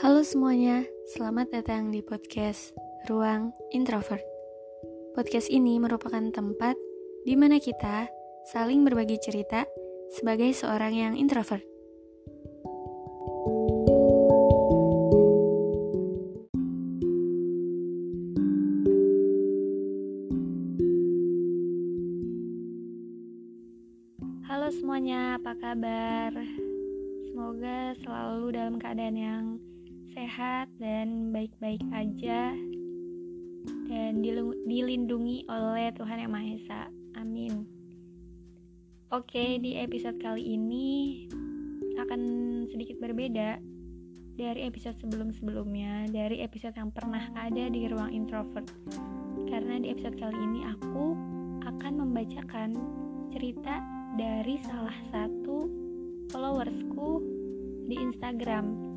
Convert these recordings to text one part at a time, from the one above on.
Halo semuanya, selamat datang di podcast Ruang Introvert. Podcast ini merupakan tempat di mana kita saling berbagi cerita sebagai seorang yang introvert. Baik-baik aja dan dilindungi oleh Tuhan Yang Maha Esa. Amin. Oke, di episode kali ini akan sedikit berbeda dari episode sebelum-sebelumnya, dari episode yang pernah ada di ruang introvert. Karena di episode kali ini aku akan membacakan cerita dari salah satu followersku di Instagram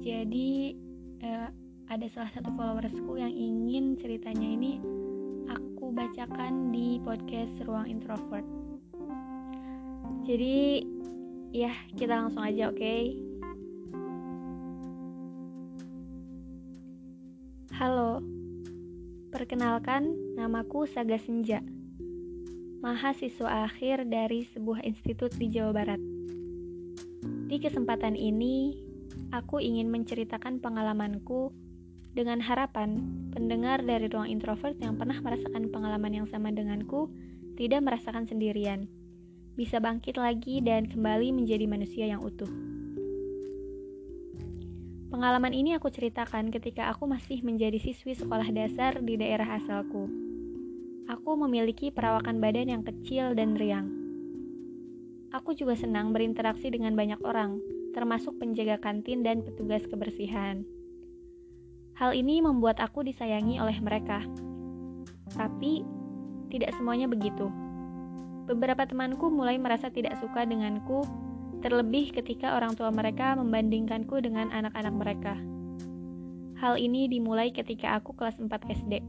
jadi uh, ada salah satu followersku yang ingin ceritanya ini aku bacakan di podcast Ruang Introvert. Jadi ya kita langsung aja oke. Okay? Halo, perkenalkan namaku Saga Senja, mahasiswa akhir dari sebuah institut di Jawa Barat. Di kesempatan ini, aku ingin menceritakan pengalamanku dengan harapan pendengar dari ruang introvert yang pernah merasakan pengalaman yang sama denganku tidak merasakan sendirian, bisa bangkit lagi dan kembali menjadi manusia yang utuh. Pengalaman ini aku ceritakan ketika aku masih menjadi siswi sekolah dasar di daerah asalku. Aku memiliki perawakan badan yang kecil dan riang. Aku juga senang berinteraksi dengan banyak orang, termasuk penjaga kantin dan petugas kebersihan. Hal ini membuat aku disayangi oleh mereka. Tapi, tidak semuanya begitu. Beberapa temanku mulai merasa tidak suka denganku, terlebih ketika orang tua mereka membandingkanku dengan anak-anak mereka. Hal ini dimulai ketika aku kelas 4 SD.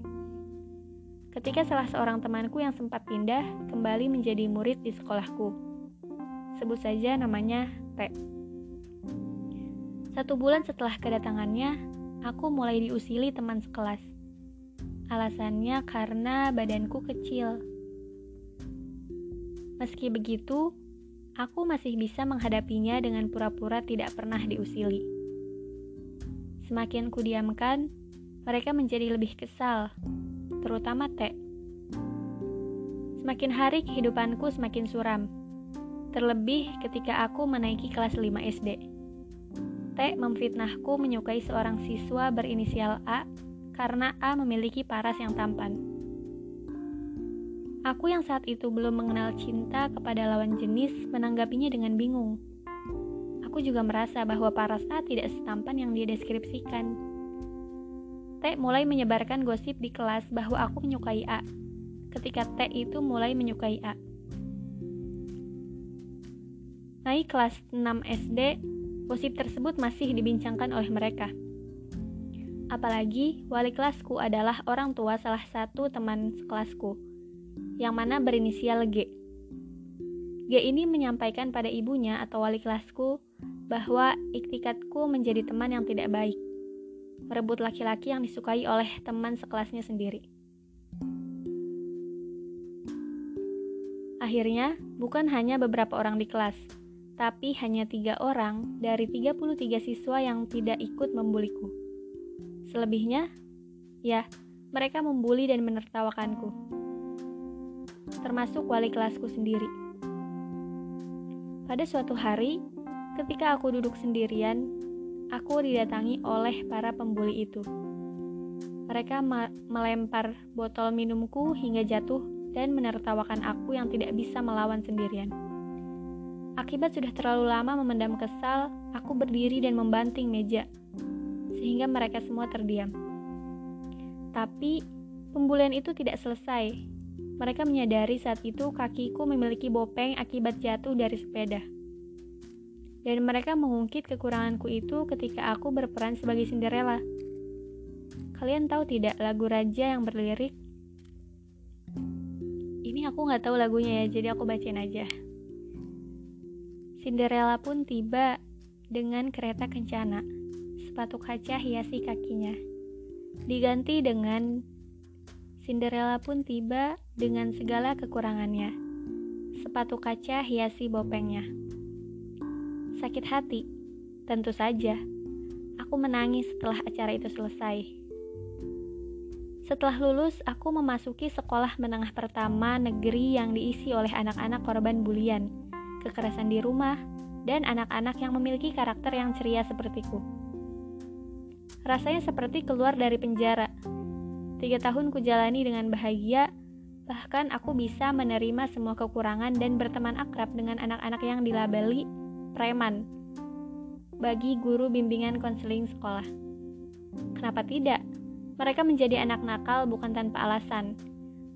Ketika salah seorang temanku yang sempat pindah kembali menjadi murid di sekolahku. Sebut saja namanya T. Satu bulan setelah kedatangannya, aku mulai diusili teman sekelas. Alasannya karena badanku kecil. Meski begitu, aku masih bisa menghadapinya dengan pura-pura tidak pernah diusili. Semakin kudiamkan, mereka menjadi lebih kesal, terutama Teh. Semakin hari kehidupanku semakin suram, terlebih ketika aku menaiki kelas 5 SD. T memfitnahku menyukai seorang siswa berinisial A karena A memiliki paras yang tampan. Aku yang saat itu belum mengenal cinta kepada lawan jenis menanggapinya dengan bingung. aku juga merasa bahwa Paras A tidak setampan yang dia deskripsikan. T mulai menyebarkan gosip di kelas bahwa aku menyukai A, ketika T itu mulai menyukai A. Naik kelas 6 SD, gosip tersebut masih dibincangkan oleh mereka. Apalagi wali kelasku adalah orang tua salah satu teman sekelasku, yang mana berinisial G. G ini menyampaikan pada ibunya atau wali kelasku bahwa iktikatku menjadi teman yang tidak baik, merebut laki-laki yang disukai oleh teman sekelasnya sendiri. Akhirnya, bukan hanya beberapa orang di kelas, tapi hanya tiga orang dari 33 siswa yang tidak ikut membuliku. Selebihnya, ya, mereka membuli dan menertawakanku. Termasuk wali kelasku sendiri. Pada suatu hari, ketika aku duduk sendirian, aku didatangi oleh para pembuli itu. Mereka melempar botol minumku hingga jatuh dan menertawakan aku yang tidak bisa melawan sendirian. Akibat sudah terlalu lama memendam kesal, aku berdiri dan membanting meja, sehingga mereka semua terdiam. Tapi, pembulian itu tidak selesai. Mereka menyadari saat itu kakiku memiliki bopeng akibat jatuh dari sepeda. Dan mereka mengungkit kekuranganku itu ketika aku berperan sebagai Cinderella. Kalian tahu tidak lagu Raja yang berlirik? Ini aku nggak tahu lagunya ya, jadi aku bacain aja. Cinderella pun tiba dengan kereta kencana. Sepatu kaca hiasi kakinya. Diganti dengan Cinderella pun tiba dengan segala kekurangannya. Sepatu kaca hiasi bopengnya. Sakit hati, tentu saja. Aku menangis setelah acara itu selesai. Setelah lulus, aku memasuki sekolah menengah pertama negeri yang diisi oleh anak-anak korban bulian kekerasan di rumah, dan anak-anak yang memiliki karakter yang ceria sepertiku. Rasanya seperti keluar dari penjara. Tiga tahun kujalani dengan bahagia, bahkan aku bisa menerima semua kekurangan dan berteman akrab dengan anak-anak yang dilabeli preman bagi guru bimbingan konseling sekolah. Kenapa tidak? Mereka menjadi anak nakal bukan tanpa alasan.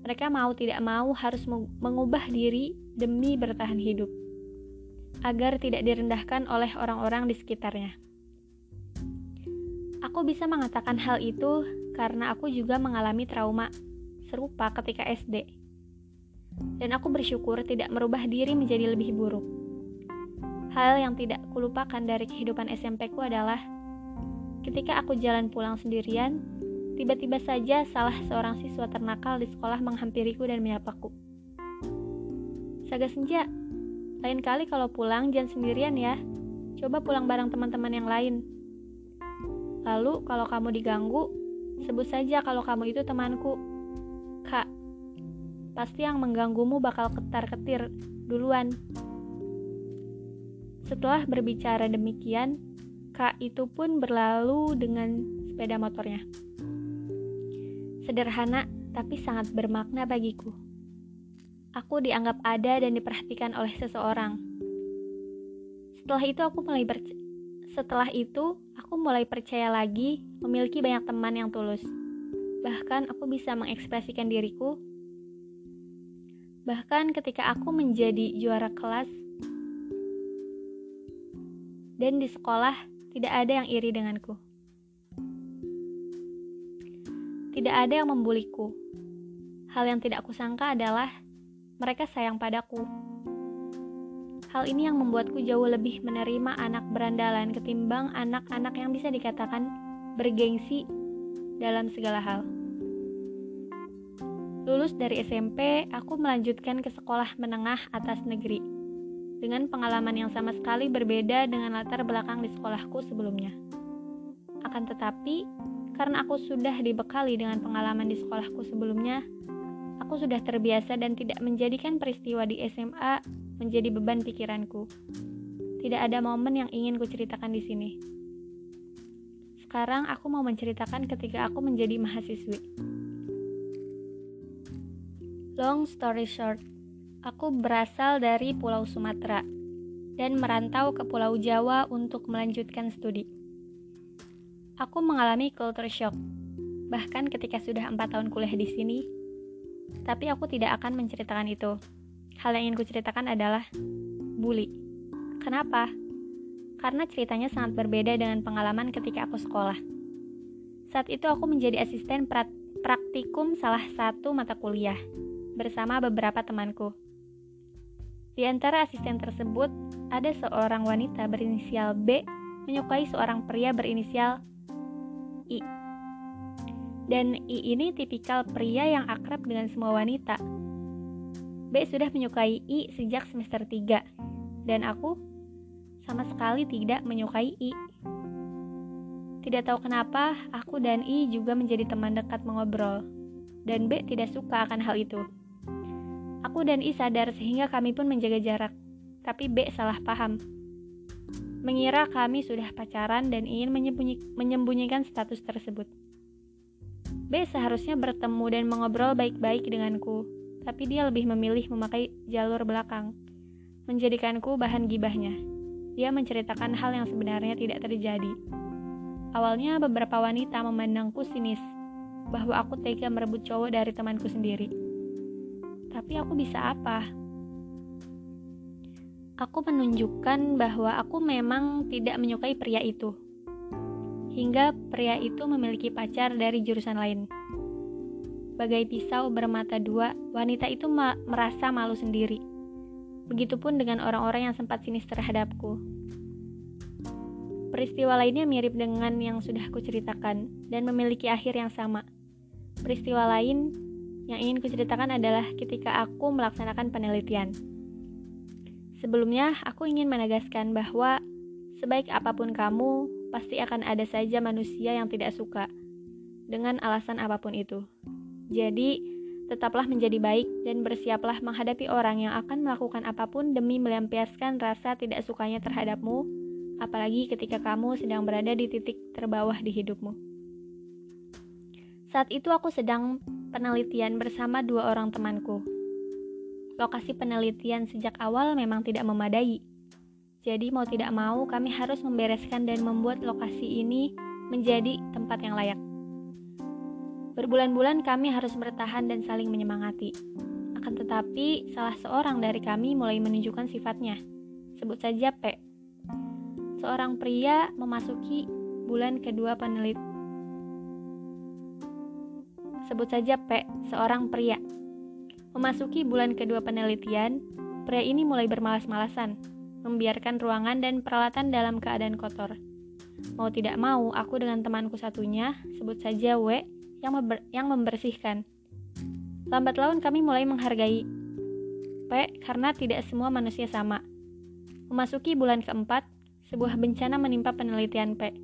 Mereka mau tidak mau harus mengubah diri demi bertahan hidup agar tidak direndahkan oleh orang-orang di sekitarnya. Aku bisa mengatakan hal itu karena aku juga mengalami trauma serupa ketika SD. Dan aku bersyukur tidak merubah diri menjadi lebih buruk. Hal yang tidak kulupakan dari kehidupan SMP ku adalah ketika aku jalan pulang sendirian, tiba-tiba saja salah seorang siswa ternakal di sekolah menghampiriku dan menyapaku. Saga senja, lain kali kalau pulang jangan sendirian ya. Coba pulang bareng teman-teman yang lain. Lalu kalau kamu diganggu, sebut saja kalau kamu itu temanku. Kak, pasti yang mengganggumu bakal ketar-ketir duluan. Setelah berbicara demikian, Kak itu pun berlalu dengan sepeda motornya. Sederhana, tapi sangat bermakna bagiku aku dianggap ada dan diperhatikan oleh seseorang. Setelah itu aku mulai setelah itu aku mulai percaya lagi memiliki banyak teman yang tulus. Bahkan aku bisa mengekspresikan diriku. Bahkan ketika aku menjadi juara kelas dan di sekolah tidak ada yang iri denganku. Tidak ada yang membuliku. Hal yang tidak kusangka adalah mereka sayang padaku. Hal ini yang membuatku jauh lebih menerima anak berandalan ketimbang anak-anak yang bisa dikatakan bergengsi dalam segala hal. Lulus dari SMP, aku melanjutkan ke sekolah menengah atas negeri dengan pengalaman yang sama sekali berbeda dengan latar belakang di sekolahku sebelumnya. Akan tetapi, karena aku sudah dibekali dengan pengalaman di sekolahku sebelumnya, Aku sudah terbiasa dan tidak menjadikan peristiwa di SMA menjadi beban pikiranku. Tidak ada momen yang ingin kuceritakan di sini. Sekarang aku mau menceritakan ketika aku menjadi mahasiswi. Long story short, aku berasal dari Pulau Sumatera. dan merantau ke Pulau Jawa untuk melanjutkan studi. Aku mengalami culture shock, bahkan ketika sudah empat tahun kuliah di sini, tapi aku tidak akan menceritakan itu. Hal yang ingin kuceritakan adalah bully. Kenapa? Karena ceritanya sangat berbeda dengan pengalaman ketika aku sekolah. Saat itu aku menjadi asisten praktikum salah satu mata kuliah bersama beberapa temanku. Di antara asisten tersebut, ada seorang wanita berinisial B menyukai seorang pria berinisial I. Dan I ini tipikal pria yang akrab dengan semua wanita. B sudah menyukai I sejak semester 3, dan aku sama sekali tidak menyukai I. Tidak tahu kenapa, aku dan I juga menjadi teman dekat mengobrol, dan B tidak suka akan hal itu. Aku dan I sadar sehingga kami pun menjaga jarak. Tapi B salah paham. Mengira kami sudah pacaran dan ingin menyembunyi menyembunyikan status tersebut. B seharusnya bertemu dan mengobrol baik-baik denganku, tapi dia lebih memilih memakai jalur belakang, menjadikanku bahan gibahnya. Dia menceritakan hal yang sebenarnya tidak terjadi. Awalnya beberapa wanita memandangku sinis, bahwa aku tega merebut cowok dari temanku sendiri tapi aku bisa apa? Aku menunjukkan bahwa aku memang tidak menyukai pria itu. Hingga pria itu memiliki pacar dari jurusan lain. Bagai pisau bermata dua, wanita itu ma merasa malu sendiri. Begitupun dengan orang-orang yang sempat sinis terhadapku. Peristiwa lainnya mirip dengan yang sudah aku ceritakan dan memiliki akhir yang sama. Peristiwa lain yang ingin kuceritakan adalah ketika aku melaksanakan penelitian. Sebelumnya, aku ingin menegaskan bahwa sebaik apa pun kamu, pasti akan ada saja manusia yang tidak suka dengan alasan apa pun itu. Jadi, tetaplah menjadi baik dan bersiaplah menghadapi orang yang akan melakukan apa pun demi melampiaskan rasa tidak sukanya terhadapmu, apalagi ketika kamu sedang berada di titik terbawah di hidupmu. Saat itu aku sedang penelitian bersama dua orang temanku. Lokasi penelitian sejak awal memang tidak memadai. Jadi mau tidak mau kami harus membereskan dan membuat lokasi ini menjadi tempat yang layak. Berbulan-bulan kami harus bertahan dan saling menyemangati. Akan tetapi, salah seorang dari kami mulai menunjukkan sifatnya. Sebut saja P. Seorang pria memasuki bulan kedua penelitian sebut saja P, seorang pria. Memasuki bulan kedua penelitian, pria ini mulai bermalas-malasan, membiarkan ruangan dan peralatan dalam keadaan kotor. Mau tidak mau, aku dengan temanku satunya, sebut saja W, yang, yang membersihkan. Lambat laun kami mulai menghargai P karena tidak semua manusia sama. Memasuki bulan keempat, sebuah bencana menimpa penelitian P.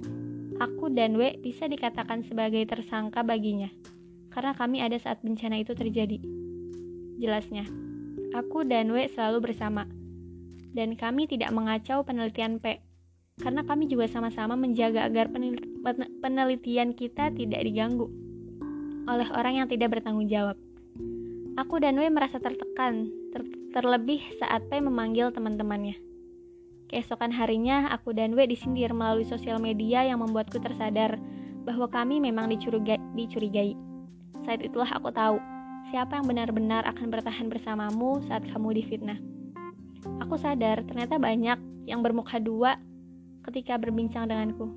Aku dan W bisa dikatakan sebagai tersangka baginya karena kami ada saat bencana itu terjadi. Jelasnya, aku dan W selalu bersama, dan kami tidak mengacau penelitian P, karena kami juga sama-sama menjaga agar penelitian kita tidak diganggu oleh orang yang tidak bertanggung jawab. Aku dan W merasa tertekan, ter terlebih saat P memanggil teman-temannya. Keesokan harinya, aku dan W disindir melalui sosial media yang membuatku tersadar bahwa kami memang dicurigai. dicurigai. Saat itulah aku tahu siapa yang benar-benar akan bertahan bersamamu saat kamu difitnah. Aku sadar ternyata banyak yang bermuka dua ketika berbincang denganku.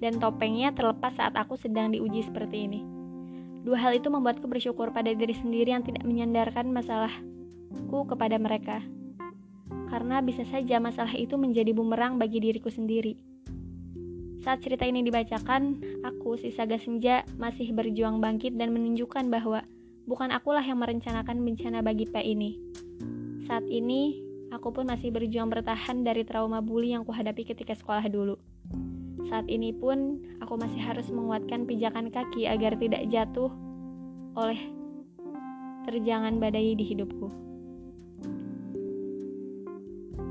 Dan topengnya terlepas saat aku sedang diuji seperti ini. Dua hal itu membuatku bersyukur pada diri sendiri yang tidak menyandarkan masalahku kepada mereka. Karena bisa saja masalah itu menjadi bumerang bagi diriku sendiri. Saat cerita ini dibacakan, aku, si Saga Senja, masih berjuang bangkit dan menunjukkan bahwa bukan akulah yang merencanakan bencana bagi P ini. Saat ini, aku pun masih berjuang bertahan dari trauma bully yang kuhadapi ketika sekolah dulu. Saat ini pun, aku masih harus menguatkan pijakan kaki agar tidak jatuh oleh terjangan badai di hidupku.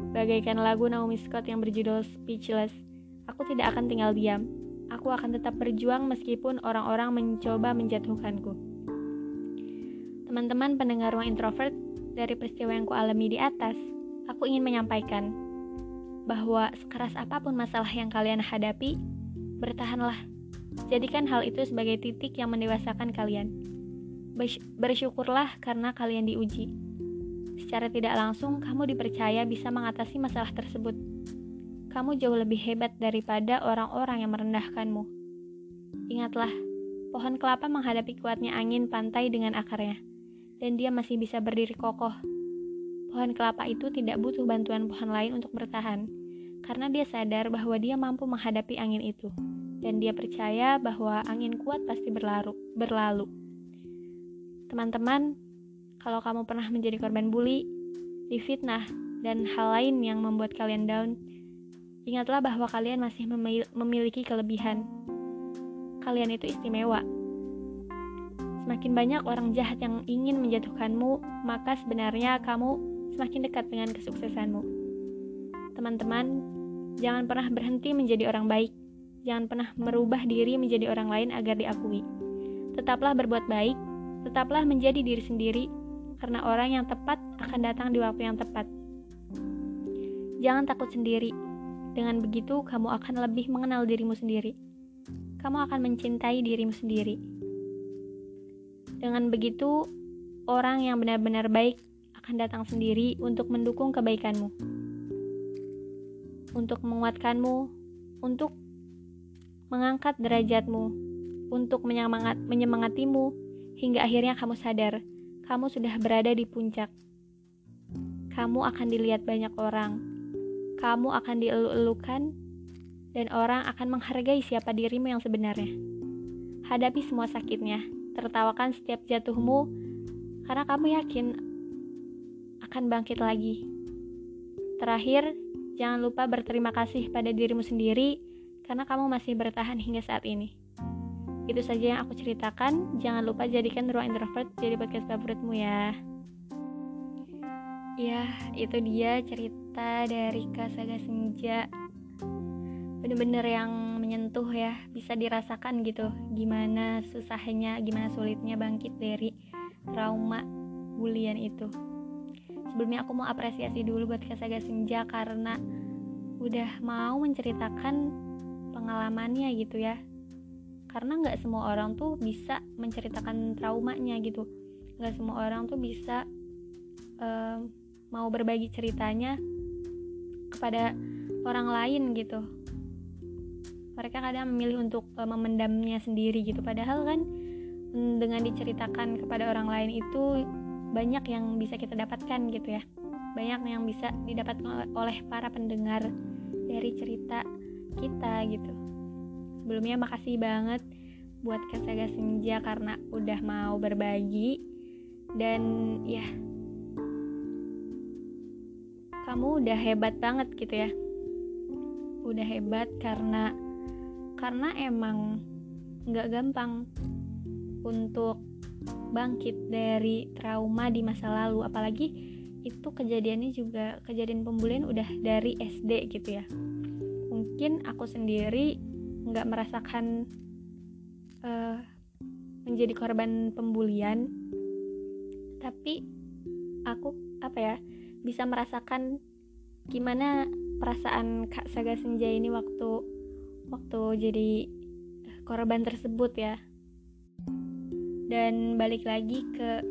Bagaikan lagu Naomi Scott yang berjudul Speechless, Aku tidak akan tinggal diam. Aku akan tetap berjuang meskipun orang-orang mencoba menjatuhkanku. Teman-teman pendengar ruang introvert, dari peristiwa yang kualami di atas, aku ingin menyampaikan, bahwa sekeras apa pun masalah yang kalian hadapi, bertahanlah. Jadikan hal itu sebagai titik yang mendewasakan kalian. Bersyukurlah karena kalian diuji. Secara tidak langsung, kamu dipercaya bisa mengatasi masalah tersebut. Kamu jauh lebih hebat daripada orang-orang yang merendahkanmu. Ingatlah, pohon kelapa menghadapi kuatnya angin pantai dengan akarnya, dan dia masih bisa berdiri kokoh. Pohon kelapa itu tidak butuh bantuan pohon lain untuk bertahan, karena dia sadar bahwa dia mampu menghadapi angin itu dan dia percaya bahwa angin kuat pasti berlalu. berlalu. Teman-teman, kalau kamu pernah menjadi korban bully, difitnah, dan hal lain yang membuat kalian down, ingatlah bahwa kalian masih memiliki kelebihan. Kalian itu istimewa. Semakin banyak orang jahat yang ingin menjatuhkanmu, maka sebenarnya kamu semakin dekat dengan kesuksesanmu. Teman-teman, jangan pernah berhenti menjadi orang baik Jangan pernah merubah diri menjadi orang lain agar diakui. Tetaplah berbuat baik, tetaplah menjadi diri sendiri, karena orang yang tepat akan datang di waktu yang tepat. Jangan takut sendiri. Dengan begitu, kamu akan lebih mengenal dirimu sendiri. Kamu akan mencintai dirimu sendiri. Dengan begitu, orang yang benar-benar baik akan datang sendiri untuk mendukung kebaikanmu, untuk menguatkanmu, untuk mengangkat derajatmu, untuk menyemangat, menyemangatimu, hingga akhirnya kamu sadar, kamu sudah berada di puncak. Kamu akan dilihat banyak orang, kamu akan dielu-elukan, dan orang akan menghargai siapa dirimu yang sebenarnya. Hadapi semua sakitnya, tertawakan setiap jatuhmu, karena kamu yakin akan bangkit lagi. Terakhir, jangan lupa berterima kasih pada dirimu sendiri karena kamu masih bertahan hingga saat ini. Itu saja yang aku ceritakan. Jangan lupa jadikan ruang introvert jadi podcast favoritmu ya. Ya, itu dia cerita dari Kak Saga Senja. Bener-bener yang menyentuh ya, bisa dirasakan gitu. Gimana susahnya, gimana sulitnya bangkit dari trauma bulian itu. Sebelumnya aku mau apresiasi dulu buat Kak Saga Senja karena udah mau menceritakan pengalamannya gitu ya. Karena nggak semua orang tuh bisa menceritakan traumanya gitu. Nggak semua orang tuh bisa uh, mau berbagi ceritanya kepada orang lain gitu. Mereka kadang memilih untuk uh, memendamnya sendiri gitu. Padahal kan mm, dengan diceritakan kepada orang lain itu banyak yang bisa kita dapatkan gitu ya. Banyak yang bisa didapatkan oleh para pendengar dari cerita kita gitu. Sebelumnya makasih banget buat Kasaga Senja karena udah mau berbagi. Dan ya kamu udah hebat banget gitu ya. Udah hebat karena karena emang nggak gampang untuk bangkit dari trauma di masa lalu. Apalagi itu kejadiannya juga kejadian pembulian udah dari SD gitu ya. Mungkin aku sendiri nggak merasakan uh, menjadi korban pembulian. Tapi aku apa ya bisa merasakan gimana perasaan Kak Saga Senja ini waktu waktu jadi korban tersebut ya dan balik lagi ke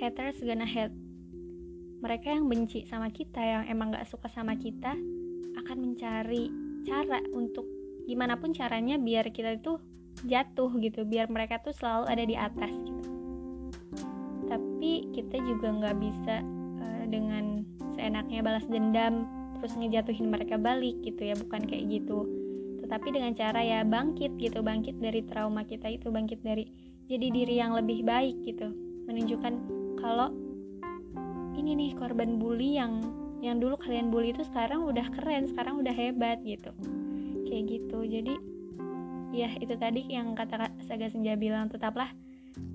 haters gonna hate. Mereka yang benci sama kita yang emang gak suka sama kita akan mencari cara untuk gimana pun caranya biar kita itu jatuh gitu biar mereka tuh selalu ada di atas gitu. Tapi kita juga nggak bisa uh, dengan seenaknya balas dendam terus ngejatuhin mereka balik gitu ya bukan kayak gitu. Tetapi dengan cara ya bangkit gitu bangkit dari trauma kita itu bangkit dari jadi diri yang lebih baik gitu. Menunjukkan kalau ini nih korban bully yang yang dulu kalian bully itu sekarang udah keren sekarang udah hebat gitu. Kayak gitu. Jadi ya itu tadi yang kata Saga Senja bilang tetaplah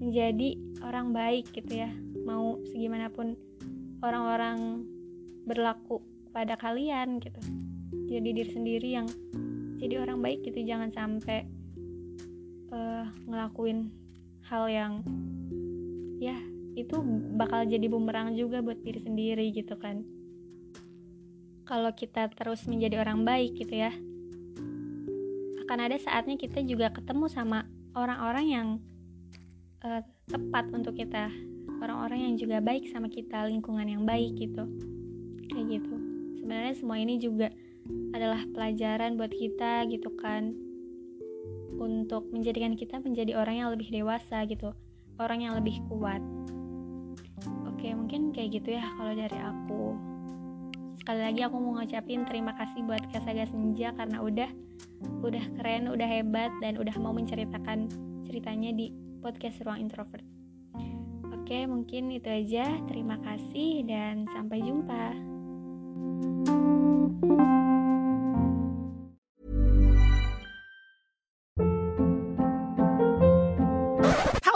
menjadi orang baik gitu ya. Mau segimanapun orang-orang berlaku pada kalian gitu. Jadi diri sendiri yang jadi orang baik gitu. Jangan sampai uh, ngelakuin hal yang ya itu bakal jadi bumerang juga buat diri sendiri gitu kan. Kalau kita terus menjadi orang baik gitu ya akan ada saatnya kita juga ketemu sama orang-orang yang uh, tepat untuk kita. Orang-orang yang juga baik sama kita lingkungan yang baik gitu. Kayak gitu. Sebenarnya semua ini juga adalah pelajaran buat kita gitu kan untuk menjadikan kita menjadi orang yang lebih dewasa gitu. Orang yang lebih kuat. Oke mungkin kayak gitu ya kalau dari aku. Sekali lagi aku mau ngucapin terima kasih buat Kasaga Senja karena udah udah keren udah hebat dan udah mau menceritakan ceritanya di podcast Ruang Introvert. Oke mungkin itu aja. Terima kasih dan sampai jumpa